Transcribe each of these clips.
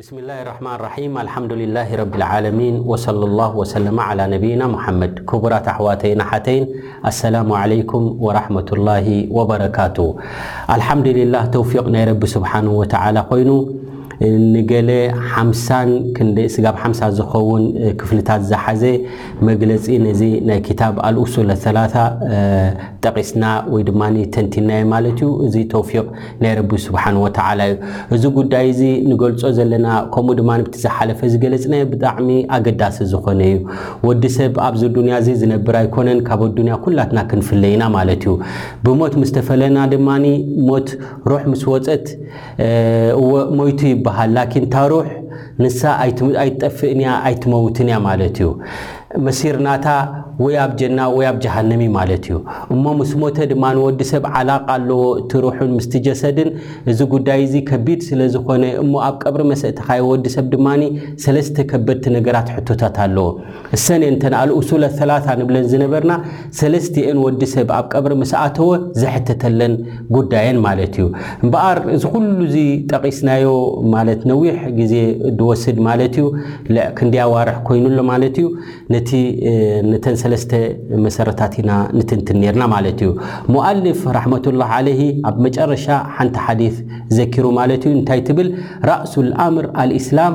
ብስሚላሂ ራሕማን ራሒም ኣልሓምዱሊላሂ ረቢል ዓለሚን ወሰለሏሁ ወሰለመ ዓላ ነቢይና ሙሓመድ ክቡራት ኣሕዋተይን ኣሓተይን ኣሰላሙ ዓለይኩም ወራሕመቱላሂ ወበረካቱ ኣልሓምዱሊላህ ተውፊቕ ናይ ረቢ ስብሓነሁ ወተዓላ ኮይኑ ንገለ ሓምሳን ክንደይ ስጋብ ሓምሳ ዝኸውን ክፍልታት ዝሓዘ መግለፂ ነዚ ናይ ክታብ ኣልኡሱል ሰላሳ ጠቒስና ወይ ድማ ተንቲናዮ ማለት እዩ እዚ ተውፊቕ ናይ ረቢ ስብሓን ወተዓላ እዩ። እዚ ጉዳይ እዚ ንገልጾ ዘለና ከምኡ ድማ ኣብቲ ዝሓለፈ ዝገለጽናዮ ብጣዕሚ ኣገዳሲ ዝኾነ እዩ። ወዲ ሰብ ኣብዚ ኣዱንያ እዚ ዝነብር ኣይኮነን ካብ ኣዱንያ ኩላትና ክንፍለ ኢና ማለት እዩ። ብሞት ምስ ተፈለና ድማ ሞት ሩሕ ምስ ወጸት እወ ሞይቱ ይበሃል ላኪን እታ ሩሕ ንሳ ኣይትጠፍእን እያ ኣይትመውትን እያ ማለት እዩ። መሲር ናታ ወይ ኣብ ጀና ወይ ኣብ ጀሃነም እዩ ማለት እዩ። እሞ ምስ ሞተ ድማ ንወዲ ሰብ ዓላቃ ኣለዎ እቲ ሩሑን ምስቲ ጀሰድን እዚ ጉዳይ እዚ ከቢድ ስለ ዝኾነ እሞ ኣብ ቀብሪ መሰእተኻዮ ወዲ ሰብ ድማ ሰለስተ ከበድቲ ነገራት ሕቶታት ኣለዎ እሰን እየን እተን ኣልኡሱል ኣሰላሳ ንብለን ዝነበርና ሰለስቲኤን ወዲ ሰብ ኣብ ቀብሪ ምስ ኣተወ ዘሕተተለን ጉዳየን ማለት እዩ። እምበኣር እዚ ኩሉ እዚ ጠቒስናዮ ማለት ነዊሕ ግዜ ድወስድ ማለት እዩ። ልዕ ክንደይ ኣዋርሕ ኮይኑ ኣሎ ማለት እዩ። ነቲ ነተን ሰለስተ መሰረታት ኢና ንትንትን ኔርና ማለት እዩ። ሙኣልፍ ራሕመቱላህ ዓለይሂ ኣብ መጨረሻ ሓንቲ ሓዲስ ዘኪሩ ማለት እዩ። እንታይ ትብል? ራእሱል ኣምር ኣልኢስላም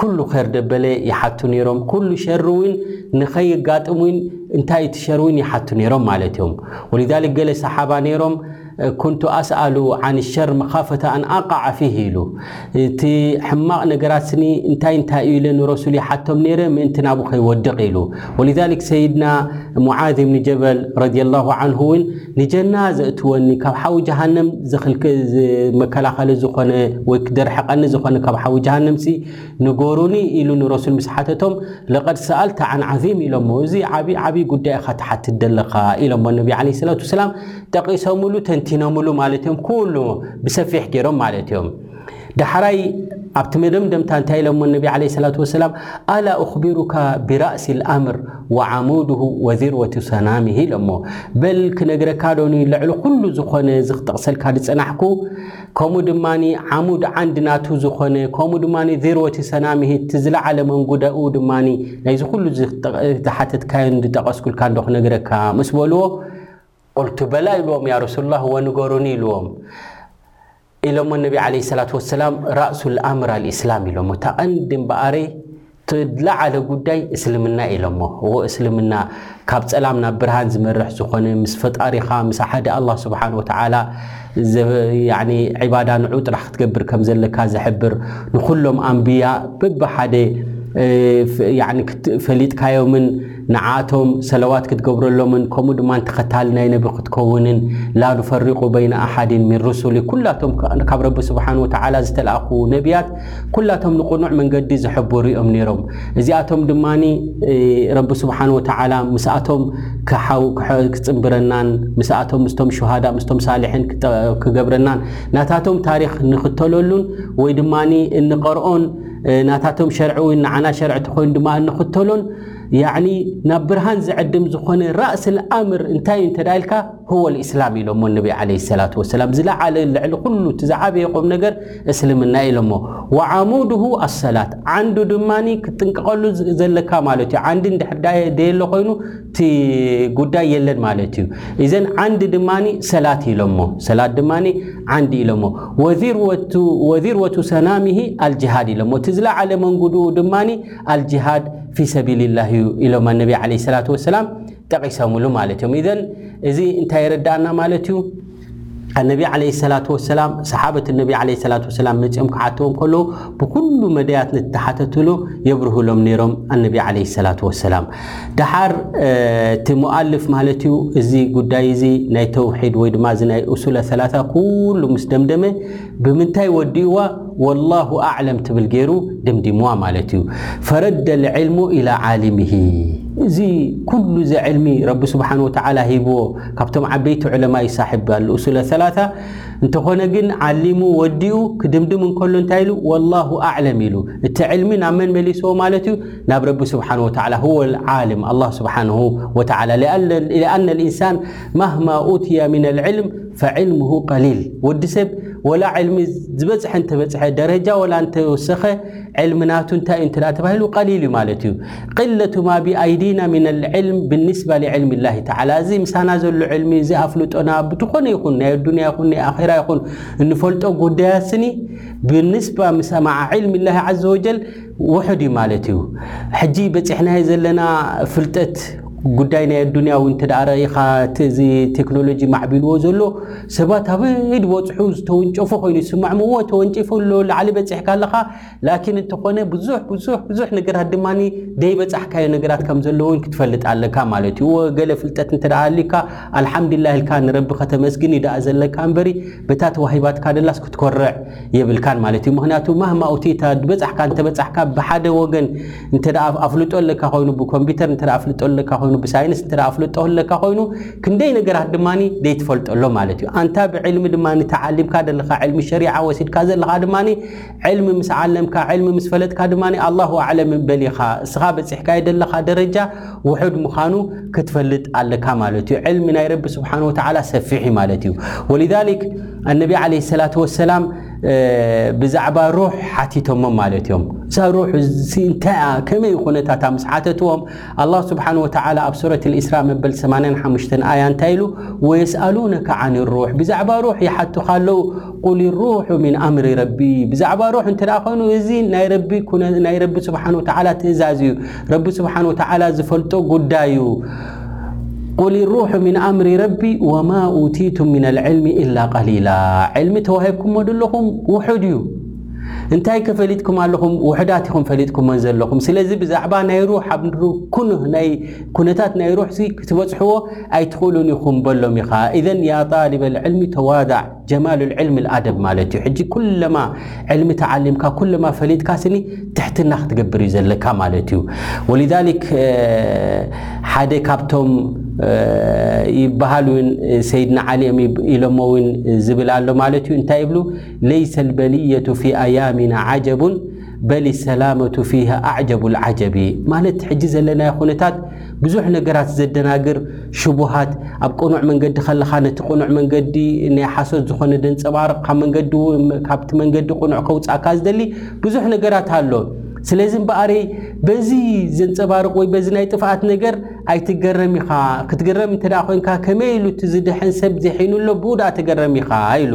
ኩሉ ኼር ደበለ ይሓቱ ነይሮም፣ ኩሉ ሸር እውን ንኸየጋጥም እውን እንታይ እዩ እቲ ሸር እውን ይሓቱ ነይሮም ማለት እዮም። ወሊዛሊክ ገለ ሰሓባ ነይሮም ኩንቱ ኣስኣሉ ዓን ሸር መኻፈተ ኣን ኣቃዓ ፊህ ኢሉ እቲ ሕማቕ ነገራት ስኒ እንታይ እንታይ እዩ ኢለ ንረሱል ይሓቶም ነይረ ምእንቲ ናብኡ ከይወድቕ ኢሉ። ወሊዛሊክ ሰይድና ሙዓዝ ብን ጀበል ረዲየላሁ ዓንሁ እውን ንጀና ዘእትወኒ ካብ ሓዊ ጀሃነም መከላኸሊ ዝኾነ ወይ ክደርሕቐኒ ዝኾነ ካብ ሓዊ ጀሃነምሲ ንገሩኒ ኢሉ ንረሱል ምስ ሓተቶም ለቐድ ሰኣልተ ዓን ዓዚም ኢሎሞ እዚ ዓብዪ ዓብዪ ጉዳይ ኢኻ ትሓትት ዘለኻ ኢሎሞ ነቢ ዓለይሂ ሰላቱ ወሰላም ጠቒሶምሉ ተንቲኖምሉ ማለት እዮም ኩሉ ብሰፊሕ ገይሮም ማለት እዮም ዳሕራይ ኣብቲ መደምደምታ እንታይ ኢሎሞ ነቢ ዓለይሂ ሰላቱ ወሰላም ኣላ ኡኽቢሩካ ቢራእሲ ልኣምር ወዓሙድሁ ወዚርወቱ ሰናምሂ ኢሎሞ በል ክነግረካ ዶ ንልዕሊ ኩሉ ዝኾነ እዚ ክጠቕሰልካ ዝጸናሕኩ ከምኡ ድማ ዓሙድ ዓንዲ ናቱ ዝኾነ ከምኡ ድማ ዚርወቲ ሰናምሂ እቲ ዝለዓለ መንጉደኡ ድማ ናይዚ ኩሉ ዝሓተትካዮን ዝጠቐስኩልካ ዶ ክነግረካ ምስ በልዎ ቁልቱ በላ ኢልዎም ያ ረሱሉላህ ወንገሩኒ ኢልዎም ኢሎሞ ነቢ ዓለይሂ ሰላቱ ወሰላም ራእሱል ኣምር ኣልኢስላም ኢሎሞ እታ ቀንዲ እምበኣረይ ትድላዓለ ጉዳይ እስልምና ኢሎሞ እዎ እስልምና ካብ ጸላም ናብ ብርሃን ዝመርሕ ዝኾነ ምስ ፈጣሪኻ ምስ ሓደ ኣላህ ስብሓን ወተዓላ ዒባዳ ንዑ ጥራሕ ክትገብር ከም ዘለካ ዝሕብር ንኹሎም ኣንብያ በብሓደ ፈሊጥካዮምን ንዓኣቶም ሰለዋት ክትገብረሎምን ከምኡ ድማ ተኸታሊ ናይ ነቢ ክትከውንን ላ ኑፈሪቁ በይነ ኣሓዲን ሚን ሩሱሊ ኩላቶም ካብ ረቢ ስብሓን ወተዓላ ዝተልኣኹ ነቢያት ኩላቶም ንቕኑዕ መንገዲ ዝሕብሩ እዮም ነይሮም እዚኣቶም ድማ ረቢ ስብሓን ወተዓላ ምስኣቶም ክፅምብረናን ምስኣቶም ምስቶም ሸሃዳ ምስቶም ሳልሕን ክገብረናን ናታቶም ታሪክ ንኽተለሉን ወይ ድማ እንቐርኦን ናታቶም ሸርዒ ወይ ንዓና ሸርዒ ተኮይኑ ድማ እንኽተሎን ያዕኒ ናብ ብርሃን ዝዕድም ዝኾነ ራእሲ ልኣምር እንታይ እንተ ኢልካ ህወ ልእስላም ኢሎሞ ነቢ ዓለ ሰላት ወሰላም ዝለዓለ ልዕሊ ኩሉ እቲ ዝዓበየ ቁም ነገር እስልምና ኢሎሞ ወዓሙድሁ ኣሰላት ዓንዱ ድማ ክትጥንቀቐሉ ዘለካ ማለት እዩ ዓንዲ እንድሕር ደየሎ ኮይኑ እቲ ጉዳይ የለን ማለት እዩ እዘን ዓንዲ ድማ ሰላት ኢሎሞ ሰላት ድማ ዓንዲ ኢሎሞ ወዚርወቱ ሰናሚሂ ኣልጅሃድ ኢሎሞ እቲ ዝለዓለ መንጉድኡ ድማ ኣልጅሃድ ፊ ሰቢልላህ እዩ ኢሎም ኣነቢ ዓለይሂ ሰላቱ ወሰላም ጠቒሶምሉ ማለት እዮም። ኢዘን እዚ እንታይ የረድኣና ማለት እዩ? ኣነቢ ዓለይሂ ሰላቱ ወሰላም ሰሓበት ነቢ ዓለይሂ ሰላቱ ወሰላም መጺኦም ክሓትዎም ከለዉ ብኩሉ መዳያት ንተሓተትሉ የብርህሎም ነይሮም ኣነቢ ዓለይሂ ሰላቱ ወሰላም። ደሓር እቲ ሙኣልፍ ማለት እዩ እዚ ጉዳይ እዚ ናይ ተውሒድ ወይ ድማ እዚ ናይ ኡሱለ ሰላሳ ኩሉ ምስ ደምደመ ብምንታይ ወዲእዋ ወላሁ ኣዕለም ትብል ገይሩ ደምዲምዋ ማለት እዩ። ፈረደ ልዕልሙ ኢላ ዓሊምሂ እዚ ኩሉ እዚ ዕልሚ ረቢ ስብሓን ወተዓላ ሂብዎ ካብቶም ዓበይቲ ዑለማ እዩ ሳሒብ ኣልኡሱለ ሰላሳ እንተኾነ ግን ዓሊሙ ወዲኡ ክድምድም እንከሎ እንታይ ኢሉ ወላሁ ኣዕለም ኢሉ እቲ ዕልሚ ናብ መን መሊስዎ ማለት እዩ ናብ ረቢ ስብሓን ወተዓላ ሁወ ዓልም ኣላ ስብሓንሁ ወተዓላ ሊኣነ ልኢንሳን ማህማ ኡትያ ምን ልዕልም ፈዕልምሁ ቀሊል ወዲ ሰብ ወላ ዕልሚ ዝበፅሐ እንተበፅሐ ደረጃ ወላ እንተወሰኸ ዕልሚ ናቱ እንታይ እንተ ተባሂሉ ቀሊል እዩ ማለት እዩ ቅለቱ ማ ብኣይዲና ምን ልዕልም ብንስባ ልዕልሚ ላሂ ተዓላ እዚ ምሳና ዘሎ ዕልሚ እዚ ኣፍልጦና ብዝኾነ ይኹን ናይ ኣዱንያ ይኹን ናይ ኣኼራ ይኹን እንፈልጦ ጉዳያት ስኒ ብንስባ ምስ መዓ ዕልሚ ላሂ ዓዘ ወጀል ውሑድ እዩ ማለት እዩ። ሕጂ በጺሕናዮ ዘለና ፍልጠት ጉዳይ ናይ ኣዱንያ እውን እንተ ረኢኻ እቲ እዚ ቴክኖሎጂ ማዕቢልዎ ዘሎ ሰባት ኣበይ ዝበጽሑ ዝተወንጨፉ ኮይኑ ይስምዖም እዎ ተወንጪፉ ኣሎ ላዕሊ በጺሕካ ኣለኻ ላኪን እንተኾነ ብዙሕ ብዙሕ ብዙሕ ነገራት ድማ ዘይበጻሕካዮ ነገራት ከም ዘሎ እውን ክትፈልጥ ኣለካ ማለት እዩ እዎ ገለ ፍልጠት እንተ ኣልዩካ ኣልሓምዱሊላህ ኢልካ ንረቢ ከተመስግን እዩ ደኣ ዘለካ እምበሪ በታ ተዋሂባትካ ደላስ ክትኮርዕ የብልካን ማለት እዩ ምክንያቱ ማህማ ኡቲታ በፃሕካ እንተበፃሕካ ብሓደ ወገን እንተ ኣፍልጦ ኣለካ ኮይኑ ብኮምፒተር እንተ ኣፍልጦ ኣለካ ኮይኑ ብሳይንስ እንተ ኣፍልጦ ኣለካ ኮይኑ ክንደይ ነገራት ድማ ዘይትፈልጦ ኣሎ ማለት እዩ ኣንታ ብዕልሚ ድማ ተዓሊምካ ዘለካ ዕልሚ ሸሪዓ ወሲድካ ዘለካ ድማ ዕልሚ ምስ ዓለምካ ዕልሚ ምስ ፈለጥካ ድማ ኣላሁ ኣዕለም በል ኢኻ እስኻ በጺሕካዮ ዘለኻ ደረጃ ውሑድ ምኻኑ ክትፈልጥ ኣለካ ማለት እዩ ዕልሚ ናይ ረቢ ስብሓን ወተዓላ ሰፊሕ እዩ ማለት እዩ ወሊዛሊክ ኣነቢ ዓለይሂ ሰላቱ ወሰላም ብዛዕባ ሩሕ ሓቲቶሞም ማለት እዮም እዛ ሩሕ እንታይ እያ ከመይ ኩነታታ ምስ ሓተትዎም ኣላህ ስብሓነሁ ወተዓላ ኣብ ሱረት ኣልኢስራእ መበል ሰማንያን ሓሙሽተን ኣያ እንታይ ኢሉ? ወየስኣሉነከ ዓኒ ሩሕ ብዛዕባ ሩሕ ይሓቱኻ ኣለዉ፣ ቁል ሩሑ ሚን ኣምሪ ረቢ ብዛዕባ ሩሕ እንተድኣ ኮይኑ እዚ ናይ ረቢ ኩነ ናይ ረቢ ስብሓነሁ ወተዓላ ትእዛዝ እዩ፣ ረቢ ስብሓነሁ ወተዓላ ዝፈልጦ ጉዳይ እዩ። ቁል ሩሑ ሚን ኣምሪ ረቢ ወማ ኡቲቱም ሚነል ዕልሚ ኢላ ቀሊላ ዕልሚ ተዋሂብኩሞ ደለኹም ውሑድ እዩ። እንታይ ከ ፈሊጥኩም ኣለኹም? ውሑዳት ኢኹም ፈሊጥኩመን ዘለኹም። ስለዚ ብዛዕባ ናይ ሩሕ ኣብ ኩኑህ ናይ ኩነታት ናይ ሩሕሲ ክትበጽሕዎ ኣይትኽእሉን ኢኹም በሎም ኢኻ። ኢዘን ያ ጣሊበ ልዕልሚ ተዋዳዕ ጀማሉ ልዕልሚ ልኣደብ ማለት እዩ። ሕጂ ኩለማ ዕልሚ ተዓሊምካ ኩለማ ፈሊጥካ ስኒ ትሕትና ክትገብር እዩ ዘለካ ማለት እዩ። ወሊዛሊክ ሓደ ካብቶም ይበሃል እውን ሰይድና ዓሊ እዮም ኢሎሞ እውን ዝብል ኣሎ ማለት እዩ። እንታይ ይብሉ? ለይሰ ልበልየቱ ፊ ኣያሚና ዓጀቡን በል ሰላመቱ ፊሃ ኣዕጀቡ ልዓጀቢ ማለት ሕጂ ዘለናዮ ኩነታት ብዙሕ ነገራት ዘደናግር ሽቡሃት ኣብ ቅኑዕ መንገዲ ከለኻ ነቲ ቅኑዕ መንገዲ ናይ ሓሶት ዝኾነ ደንፀባርቕ ካብ መንገዲ ካብቲ መንገዲ ቅኑዕ ከውፃእካ ዝደሊ ብዙሕ ነገራት ኣሎ ስለዚ እምበኣሪ በዚ ዘንፀባርቕ ወይ በዚ ናይ ጥፍኣት ነገር ኣይትገረም ኢኻ ክትገረም እንተ ኮንካ ከመይ ኢሉ እቲ ዝድሐን ሰብ ዜሒኑ ኣሎ ብኡ ድኣ ተገረም ኢኻ ኢሉ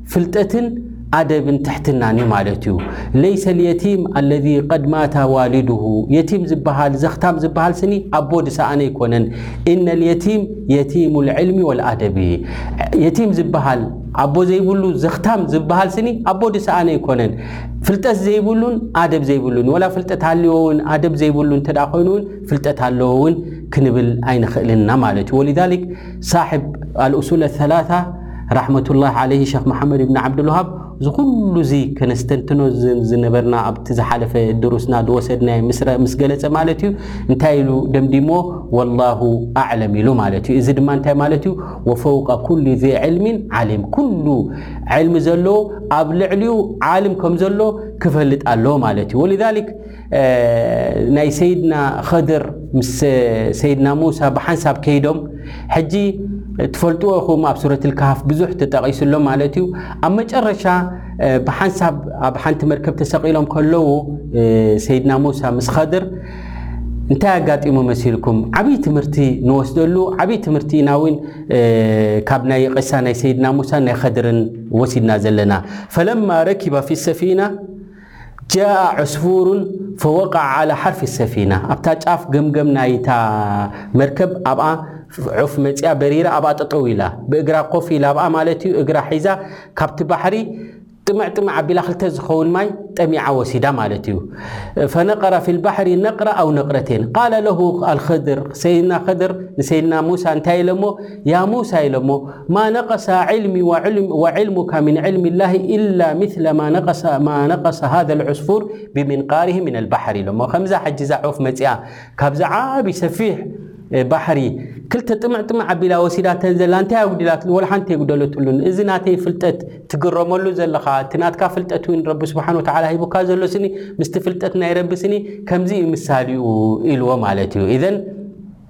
ፍልጠትን ኣደብን ትሕትናን እዩ ማለት እዩ። ለይሰ ልየቲም ኣለዚ ቀድ ማተ ዋሊዱሁ፣ የቲም ዝበሃል ዘኽታም ዝበሃል ስኒ ኣቦ ዝሰኣነ ኣይኮነን። ኢነ ልየቲም የቲሙ ልዕልሚ ወልኣደቢ፣ የቲም ዝበሃል ኣቦ ዘይብሉ ዘኽታም ዝበሃል ስኒ ኣቦ ዝሰኣነ ኣይኮነን። ፍልጠት ዘይብሉን ኣደብ ዘይብሉን እዩ። ወላ ፍልጠት ሃልዎ እውን ኣደብ ዘይብሉ እንተ ኮይኑ እውን ፍልጠት ኣለዎ እውን ክንብል ኣይንኽእልን ኢና ማለት እዩ። ወሊዛሊክ ሳሕብ ኣልኡሱል ኣሰላሳ ራሕመቱላህ ዓለይሂ ሸኽ መሓመድ ብን ዓብዱልውሃብ እዚ ኩሉ እዚ ከነስተንትኖ ዝነበርና ኣብቲ ዝሓለፈ ድሩስና ዝወሰድናዮ ምስ ገለጸ ማለት እዩ እንታይ ኢሉ ደምዲሞ ወላሁ ኣዕለም ኢሉ ማለት እዩ እዚ ድማ እንታይ ማለት እዩ ወፈውቀ ኩሉ ዘ ዕልሚን ዓሊም ኩሉ ዕልሚ ዘለዎ ኣብ ልዕሊኡ ዓልም ከም ዘሎ ክፈልጥ ኣለዎ ማለት እዩ ወልዛሊክ ናይ ሰይድና ኸድር ምስ ሰይድና ሙሳ ብሓንሳብ ከይዶም ሕጂ ትፈልጥዎ ኢኹም ኣብ ሱረት ልካሃፍ ብዙሕ ተጠቒሱሎ ማለት እዩ ኣብ መጨረሻ ብሓንሳብ ኣብ ሓንቲ መርከብ ተሰቒሎም ከለዉ ሰይድና ሙሳ ምስ ኸድር እንታይ ኣጋጢሙ መሲልኩም ዓብዪ ትምህርቲ ንወስደሉ ዓብዪ ትምህርቲ ኢና እውን ካብ ናይ ቂሳ ናይ ሰይድና ሙሳን ናይ ኸድርን ወሲድና ዘለና ፈለማ ረኪባ ፊ ሰፊና ጃኣ ዑስፉሩን ፈወቀዐ ዓላ ሓርፊ ሰፊና ኣብታ ጫፍ ገምገም ናይታ መርከብ ኣብኣ ዑፍ መጺኣ በሪራ ኣብኣ ጠጠው ኢላ ብእግራ ኮፍ ኢላ ኣብኣ ማለት እዩ እግራ ሒዛ ካብቲ ባሕሪ ጥምዕ ጥምዕ ኣቢላ ክልተ ዝኸውን ማይ ጠሚዓ ወሲዳ ማለት እዩ ፈነቀረ ፊ ልባሕሪ ነቅረ ኣው ነቅረቴን ቃለ ለሁ ኣልክድር ሰይድና ክድር ንሰይድና ሙሳ እንታይ ኢለሞ ያ ሙሳ ኢሎሞ ማ ነቀሰ ዒልሚ ወዒልሙካ ምን ዒልሚ ላሂ ኢላ ምትለ ማ ነቀሰ ሃዘ ልዑስፉር ብምንቃሪሂ ምን ኣልባሕር ኢሎሞ ከምዛ ሕጂ እዛ ዑፍ መጺኣ ካብዚ ዓቢ ሰፊሕ ባሕሪ ክልተ ጥምዕ ጥምዕ ኣቢላ ወሲዳተን ዘላ እንታይ ኣጉዲላትሉ ወላ ሓንቲ የጉደለትሉን እዚ ናተይ ፍልጠት ትግረመሉ ዘለኻ እቲ ናትካ ፍልጠት እውን ረቢ ስብሓን ወተዓላ ሂቡካ ዘሎ ስኒ ምስቲ ፍልጠት ናይ ረቢ ስኒ ከምዚ እዩ ምሳሊኡ ኢልዎ ማለት እዩ ኢዘን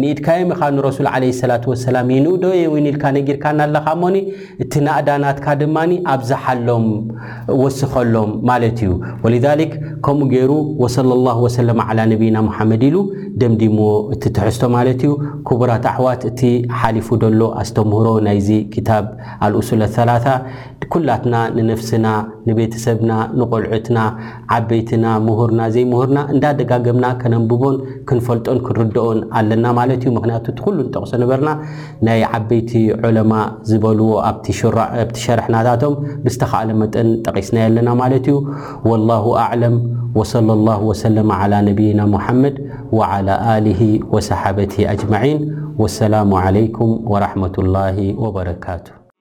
ንኢድካዮም ኢኻ ንረሱል ዓለይሂ ሰላቱ ወሰላም ይንእዶ የውን ኢልካ ነጊርካና ኣለኻ እሞኒ እቲ ናእዳ ናትካ ድማ ኣብዝሓሎም ወስኸሎም ማለት እዩ ወሊዛሊክ ከምኡ ገይሩ ወሰለላሁ ወሰለመ ዓላ ነቢይና ሙሓመድ ኢሉ ደምዲምዎ እቲ ትሕዝቶ ማለት እዩ ክቡራት ኣሕዋት እቲ ሓሊፉ ዘሎ ኣስተምህሮ ናይዚ ክታብ ኣልኡሱል ኣሰላሳ ኩላትና ንነፍስና ንቤተሰብና ንቆልዑትና ዓበይትና፣ ምሁርና፣ ዘይምሁርና እንዳደጋገምና ከነንብቦን ክንፈልጦን ክንርድኦን ኣለና ማለት እዩ። ምክንያቱ እቲ ኩሉ ንጠቅሶ ነበርና ናይ ዓበይቲ ዑለማ ዝበልዎ ኣብቲ ሸርሕ ናታቶም ብዝተካእለ መጠን ጠቂስናዮ ኣለና ማለት እዩ። ወላሁ ኣዕለም ወሰለላሁ ወሰለመ ዓላ ነብይና ሙሓመድ ወዓላ ኣሊሂ ወሰሓበቲሂ ኣጅመዒን ወሰላሙ ዓለይኩም ወራሕመቱላሂ ወበረካቱ።